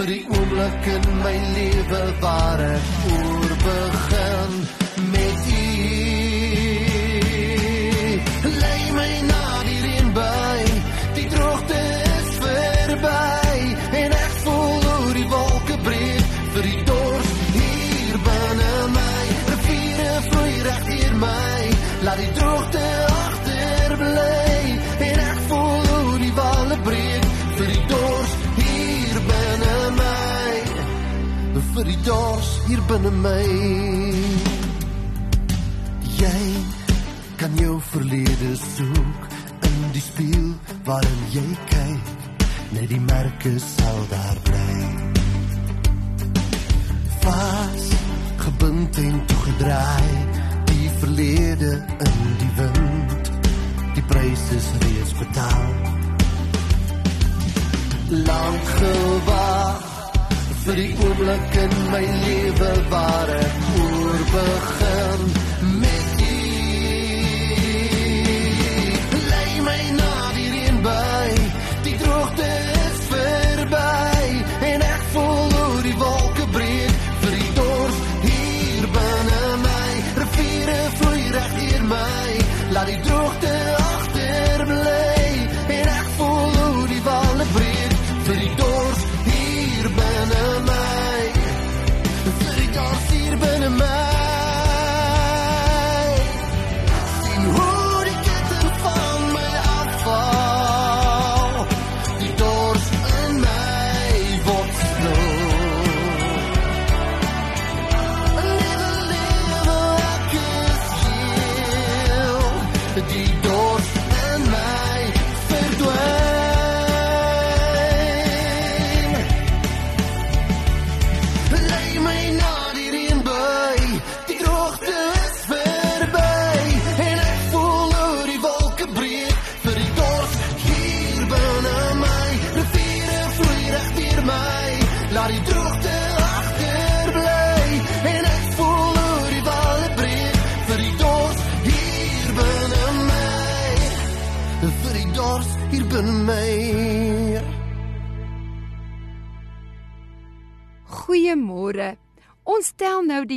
vir die oomblik in my lewe waar ek oor begin vir die dors hier binne my. Jy kan jou verlede soek in die spieël waarin jy kyk. Net die merke sal daar bly. Vas gebind en toegedraai die verlede in die wind. Die prys is reeds betaal. Lank gewag vir die oomblik in my lewe waar ek oor begin met u. Lei my na die reënby die droogte is verby en ek voel hoe die wolke breek vir die dors hier binne my. Riviere vloei reg deur my laat die droogte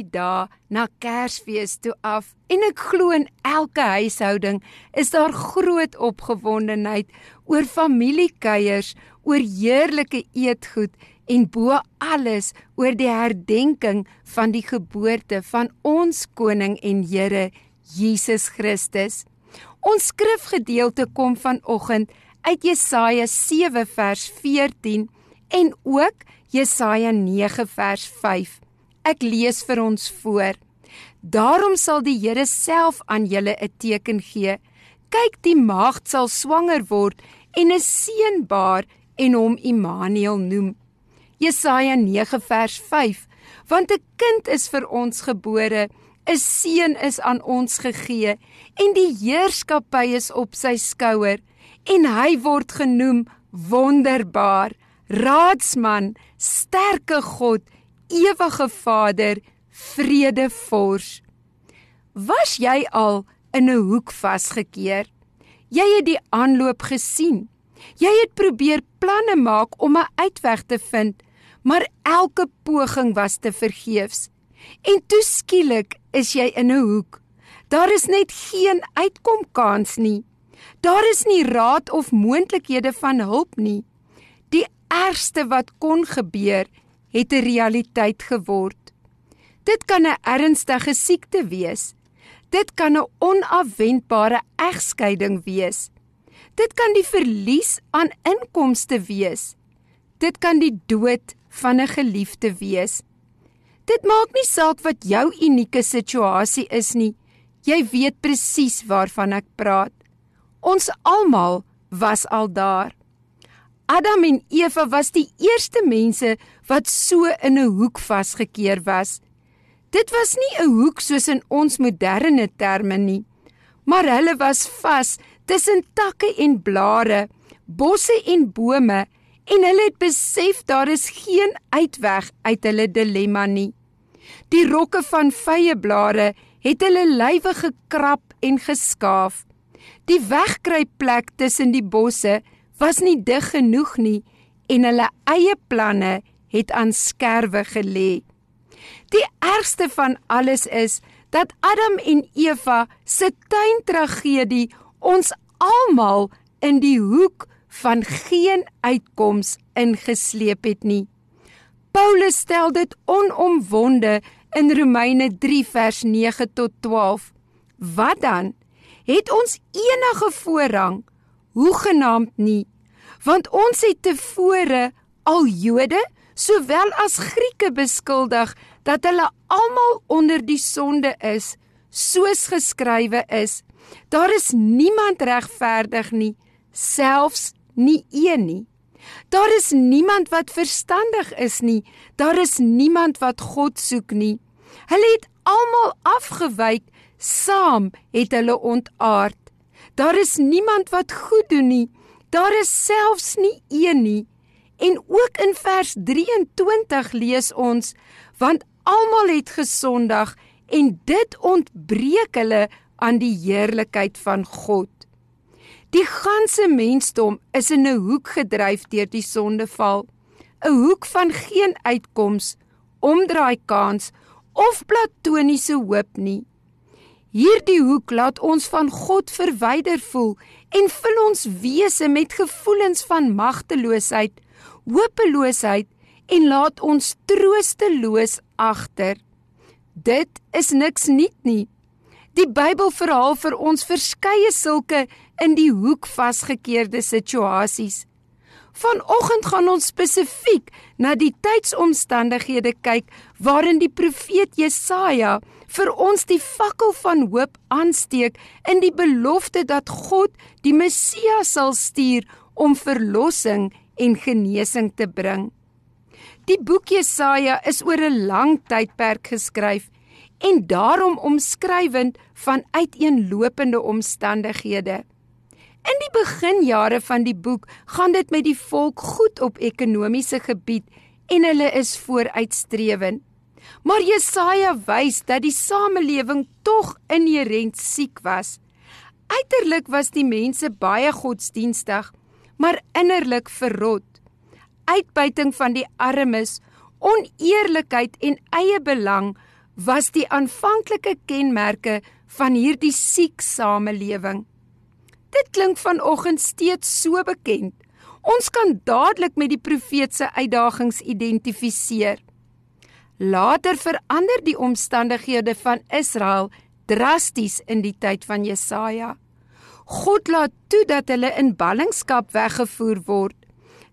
die dae na Kersfees toe af en ek glo in elke huishouding is daar groot opgewondenheid oor familiekuiers, oor heerlike eetgoed en bo alles oor die herdenking van die geboorte van ons koning en Here Jesus Christus. Ons skrifgedeelte kom vanoggend uit Jesaja 7 vers 14 en ook Jesaja 9 vers 5. Ek lees vir ons voor. Daarom sal die Here self aan julle 'n teken gee. Kyk, die maagd sal swanger word en 'n seun baar en hom Immanuel noem. Jesaja 9 vers 5. Want 'n kind is vir ons gebore, 'n seun is aan ons gegee en die heerskappy is op sy skouer en hy word genoem wonderbaar, raadsman, sterke God, ewige Vader, vredevors. Was jy al in 'n hoek vasgekeer? Jy het die aanloop gesien. Jy het probeer planne maak om 'n uitweg te vind, maar elke poging was te vergeefs. En toe skielik is jy in 'n hoek. Daar is net geen uitkomkans nie. Daar is nie raad of moontlikhede van hulp nie. Die ergste wat kon gebeur, het 'n realiteit geword. Dit kan 'n ernstige siekte wees. Dit kan 'n onafwendbare egskeiding wees. Dit kan die verlies aan inkomste wees. Dit kan die dood van 'n geliefde wees. Dit maak nie saak wat jou unieke situasie is nie. Jy weet presies waarvan ek praat. Ons almal was al daar. Adam en Eva was die eerste mense wat so in 'n hoek vasgekeer was. Dit was nie 'n hoek soos in ons moderne terme nie, maar hulle was vas tussen takke en blare, bosse en bome en hulle het besef daar is geen uitweg uit hulle dilemma nie. Die rokke van vye blare het hulle lywe gekrap en geskaaf. Die wegkruipplek tussen die bosse was nie dig genoeg nie en hulle eie planne het aan skerwe gelê. Die ergste van alles is dat Adam en Eva se tuintragedie ons almal in die hoek van geen uitkoms ingesleep het nie. Paulus stel dit onomwonde in Romeine 3 vers 9 tot 12. Wat dan? Het ons enige voorrang? Hoegenaamd nie, want ons het tevore al Jode sowel as Grieke beskuldig dat hulle almal onder die sonde is, soos geskrywe is. Daar is niemand regverdig nie, selfs nie een nie. Daar is niemand wat verstandig is nie. Daar is niemand wat God soek nie. Hulle het almal afgewyk, saam het hulle ontaard. Daar is niemand wat goed doen nie. Daar is selfs nie een nie. En ook in vers 23 lees ons: Want almal het gesondag en dit ontbreek hulle aan die heerlikheid van God. Die ganse mensdom is in 'n hoek gedryf deur die sondeval, 'n hoek van geen uitkoms, omdraai kans of platoniese hoop nie. Hierdie hoek laat ons van God verwyder voel en vul ons wese met gevoelens van magteloosheid, hopeloosheid en laat ons troosteloos agter. Dit is niks nuut nie. Die Bybel verhaal vir ons verskeie sulke in die hoek vasgekeerde situasies. Vanoggend gaan ons spesifiek na die tydsomstandighede kyk waarin die profeet Jesaja vir ons die fakkel van hoop aansteek in die belofte dat God die Messias sal stuur om verlossing en genesing te bring. Die boek Jesaja is oor 'n lang tydperk geskryf en daarom omskrywend van uiteenlopende omstandighede. In die beginjare van die boek gaan dit met die volk goed op ekonomiese gebied en hulle is vooruitstrewend. Maar Jesaja wys dat die samelewing tog inherënt siek was. Uiterlik was die mense baie godsdienstig, maar innerlik verrot. Uitbuiting van die armes, oneerlikheid en eie belang was die aanvanklike kenmerke van hierdie siek samelewing. Dit klink vanoggend steeds so bekend. Ons kan dadelik met die profeet se uitdagings identifiseer. Later verander die omstandighede van Israel drasties in die tyd van Jesaja. God laat toe dat hulle in ballingskap weggevoer word.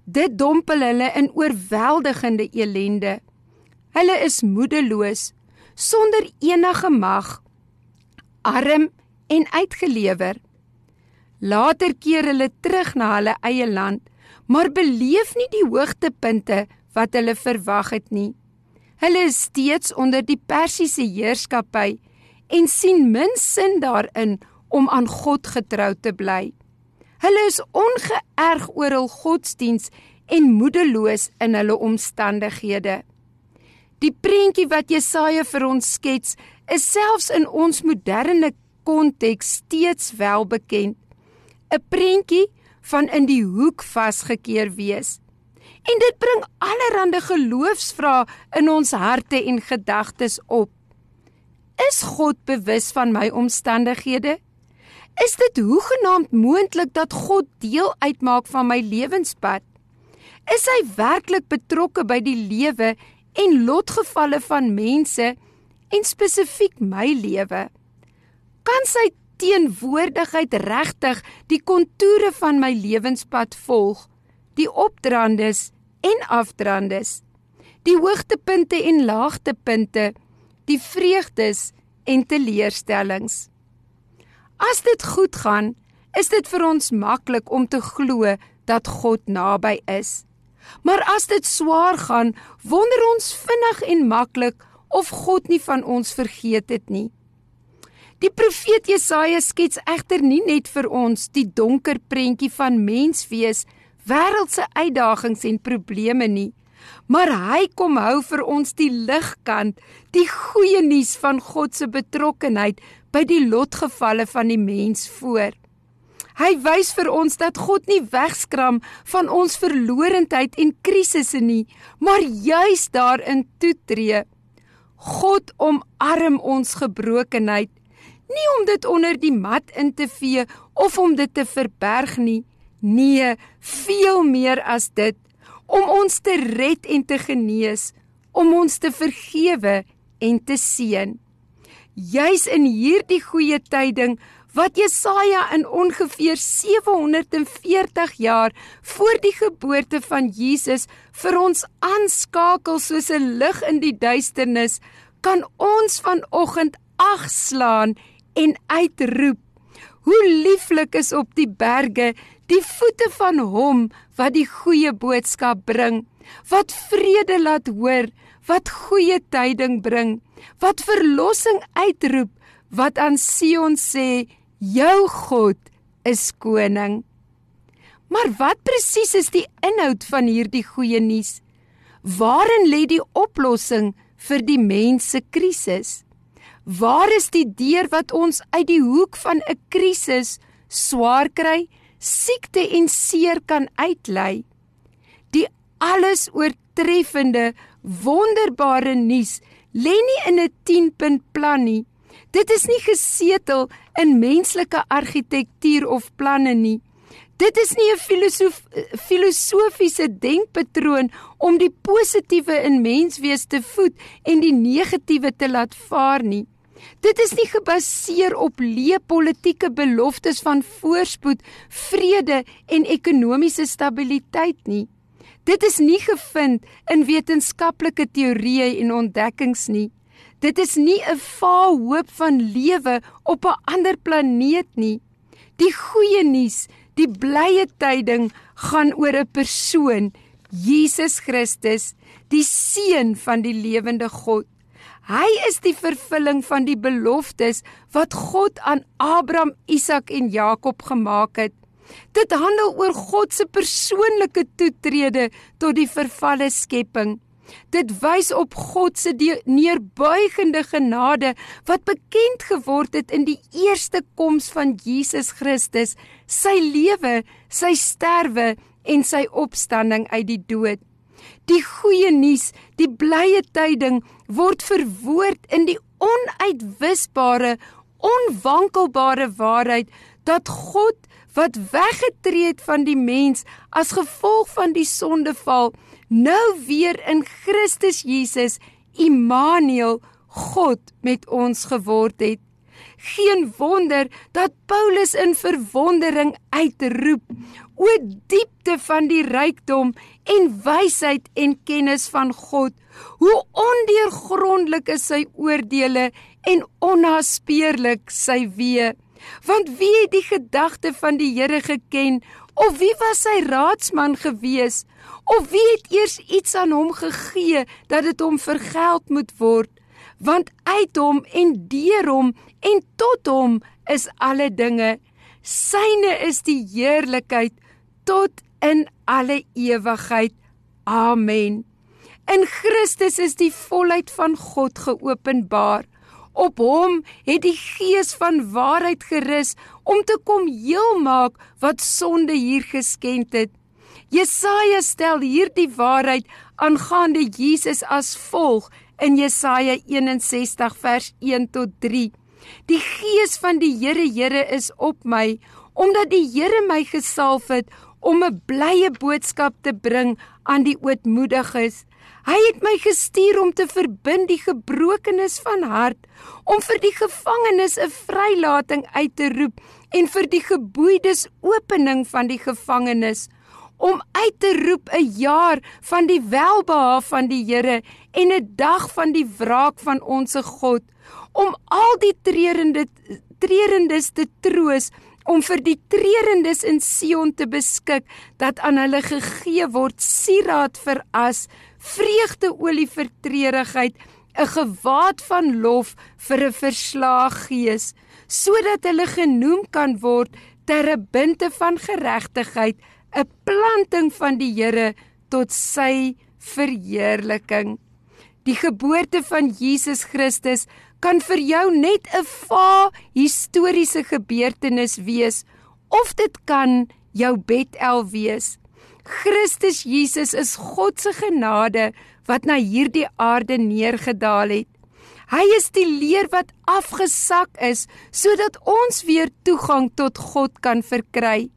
Dit dompel hulle in oorweldigende elende. Hulle is moedeloos, sonder enige mag, arm en uitgelewer. Later keer hulle terug na hulle eie land, maar beleef nie die hoogtepunte wat hulle verwag het nie. Hulle is steeds onder die Persiese heerskappy en sien min sin daarin om aan God getrou te bly. Hulle is ongeërg oor hul godsdiens en moedeloos in hulle omstandighede. Die prentjie wat Jesaja vir ons skets, is selfs in ons moderne konteks steeds wel bekend. 'n Prentjie van in die hoek vasgekeer wees. En dit bring allerlei geloofsvrae in ons harte en gedagtes op. Is God bewus van my omstandighede? Is dit hoegenaamd moontlik dat God deel uitmaak van my lewenspad? Is hy werklik betrokke by die lewe en lotgevalle van mense en spesifiek my lewe? Kan sy teenwoordigheid regtig die kontoure van my lewenspad volg? Die opdrandes en afdrandes, die hoogtepunte en laagtepunte, die vreugdes en teleurstellings. As dit goed gaan, is dit vir ons maklik om te glo dat God naby is. Maar as dit swaar gaan, wonder ons vinnig en maklik of God nie van ons vergeet het nie. Die profeet Jesaja skets egter nie net vir ons die donker prentjie van menswees, wêreldse uitdagings en probleme nie, maar hy kom hou vir ons die ligkant, die goeie nuus van God se betrokkenheid by die lotgevalle van die mens voor. Hy wys vir ons dat God nie wegskram van ons verlorendheid en krisisse nie, maar juis daarin toetree. God omarm ons gebrokenheid, nie om dit onder die mat in te vee of om dit te verberg nie. Nee, veel meer as dit om ons te red en te genees, om ons te vergewe en te seën. Juis in hierdie goeie tyding wat Jesaja in ongeveer 740 jaar voor die geboorte van Jesus vir ons aanskakel soos 'n lig in die duisternis, kan ons vanoggend agslaan en uitroep: Hoe lieflik is op die berge die voete van hom wat die goeie boodskap bring, wat vrede laat hoor, wat goeie tyding bring, wat verlossing uitroep, wat aan Sion sê Jou God is koning. Maar wat presies is die inhoud van hierdie goeie nuus? Waarin lê die oplossing vir die mens se krisis? Waar is die deur wat ons uit die hoek van 'n krisis, swaar kry, siekte en seer kan uitlei? Die alles oortreffende, wonderbare nuus lê nie in 'n 10-punt plan nie, Dit is nie gesetel in menslike argitektuur of planne nie. Dit is nie 'n filosof, filosofiese denkpatroon om die positiewe in menswees te voed en die negatiewe te laat vaar nie. Dit is nie gebaseer op leë politieke beloftes van voorspoed, vrede en ekonomiese stabiliteit nie. Dit is nie gevind in wetenskaplike teorieë en ontdekkings nie. Dit is nie 'n vaal hoop van lewe op 'n ander planeet nie. Die goeie nuus, die blye tyding gaan oor 'n persoon, Jesus Christus, die seun van die lewende God. Hy is die vervulling van die beloftes wat God aan Abraham, Isak en Jakob gemaak het. Dit handel oor God se persoonlike toetrede tot die vervalle skepping. Dit wys op God se neerbuigende genade wat bekend geword het in die eerste koms van Jesus Christus, sy lewe, sy sterwe en sy opstanding uit die dood. Die goeie nuus, die blye tyding word verwoord in die onuitwisbare, onwankelbare waarheid dat God wat weggetree het van die mens as gevolg van die sondeval nou weer in Christus Jesus Immanuel God met ons geword het. Geen wonder dat Paulus in verwondering uitroep: O diepte van die rykdom en wysheid en kennis van God! Hoe ondeurgrondelik is sy oordeele en onnaspeurlik sy weë! Want wie het die gedagte van die Here geken of wie was sy raadsman gewees? Of wie het eers iets aan hom gegee dat dit hom vergeld moet word? Want uit hom en deur hom en tot hom is alle dinge. Syne is die heerlikheid tot in alle ewigheid. Amen. In Christus is die volheid van God geopenbaar. Op hom het die Gees van waarheid gerus om te kom heel maak wat sonde hier geskend het. Jesaja stel hierdie waarheid aangaande Jesus as volg in Jesaja 61 vers 1 tot 3. Die gees van die Here Here is op my omdat die Here my gesalf het om 'n blye boodskap te bring aan die ootmoediges. Hy het my gestuur om te verbind die gebrokenes van hart, om vir die gevangenes 'n vrylating uit te roep en vir die geboeides opening van die gevangenes om uit te roep 'n jaar van die welbehae van die Here en 'n dag van die wraak van ons God. Om al die treurende treurendes te troos om vir die treurendes in Sion te beskik dat aan hulle gegee word sieraad vir as vreugdeolie vir treurigheid 'n gewaad van lof vir 'n verslaag gees sodat hulle genoem kan word terbinte van geregtigheid 'n planting van die Here tot sy verheerliking. Die geboorte van Jesus Christus kan vir jou net 'n va historiese gebeurtenis wees of dit kan jou Bethel wees. Christus Jesus is God se genade wat na hierdie aarde neergedaal het. Hy is die leer wat afgesak is sodat ons weer toegang tot God kan verkry.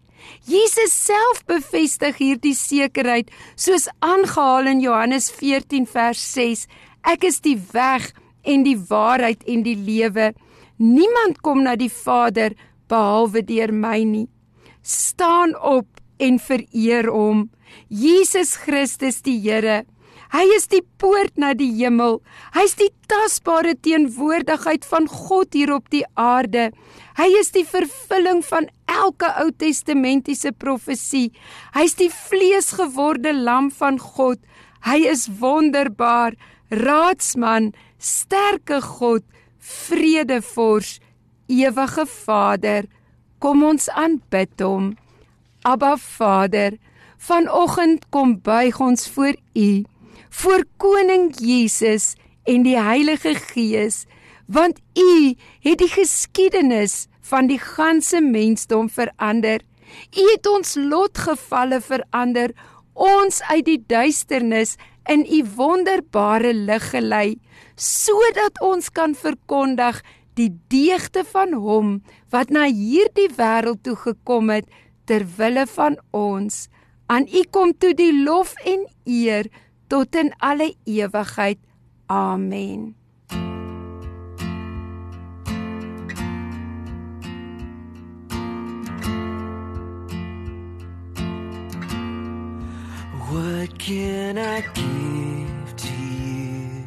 Jesus self bevestig hierdie sekerheid soos aangehaal in Johannes 14 vers 6. Ek is die weg en die waarheid en die lewe. Niemand kom na die Vader behalwe deur my nie. Staan op en vereer hom. Jesus Christus die Here. Hy is die poort na die hemel. Hy's die tasbare teenwoordigheid van God hier op die aarde. Hy is die vervulling van elke Ou Testamentiese profesie. Hy's die vleesgeworde lam van God. Hy is wonderbaar, raadsman, sterke God, vredevors, ewige Vader. Kom ons aanbid hom. Abba Vader, vanoggend kom buig ons voor U, voor koning Jesus en die Heilige Gees want u het die geskiedenis van die ganse mensdom verander. U het ons lotgevalle verander, ons uit die duisternis in u wonderbare lig gelei, sodat ons kan verkondig die deugde van hom wat na hierdie wêreld toe gekom het ter wille van ons. Aan u kom toe die lof en eer tot in alle ewigheid. Amen. What can I give to you?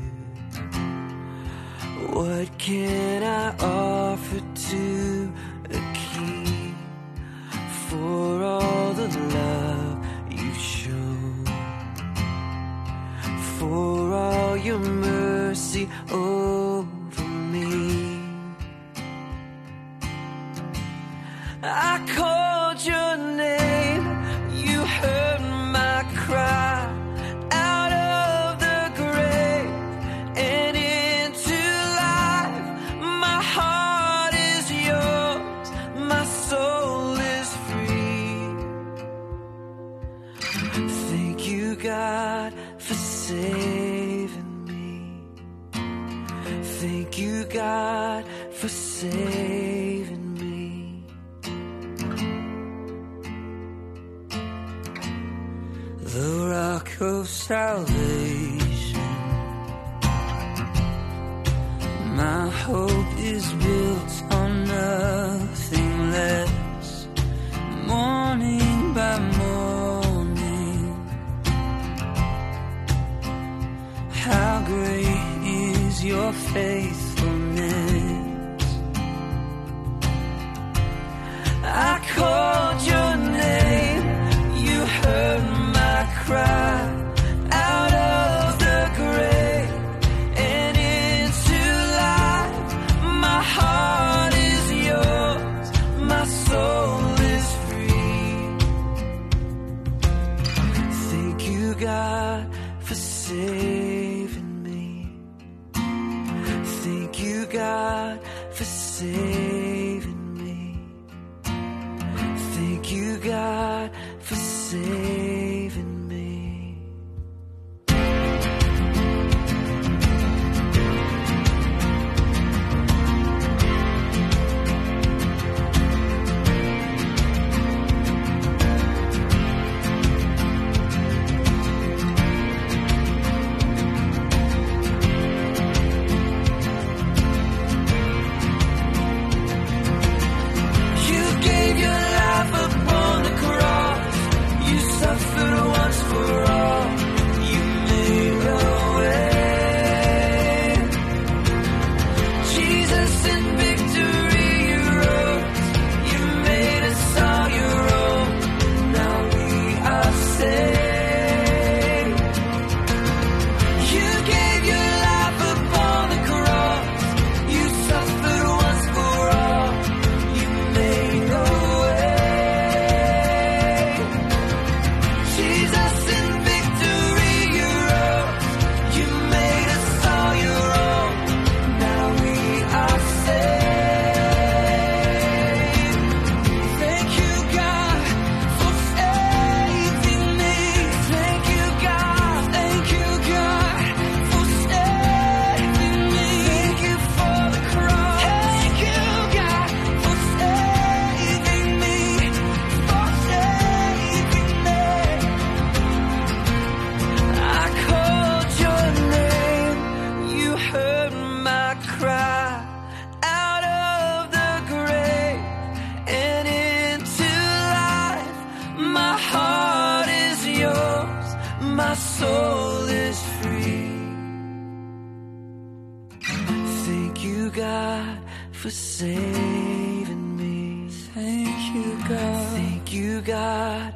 What can I offer to a king for all the love you've shown? For all your mercy over Thank you, God, for saving me. The rock of salvation. My hope face. Saving me. Thank you, God. Thank you, God,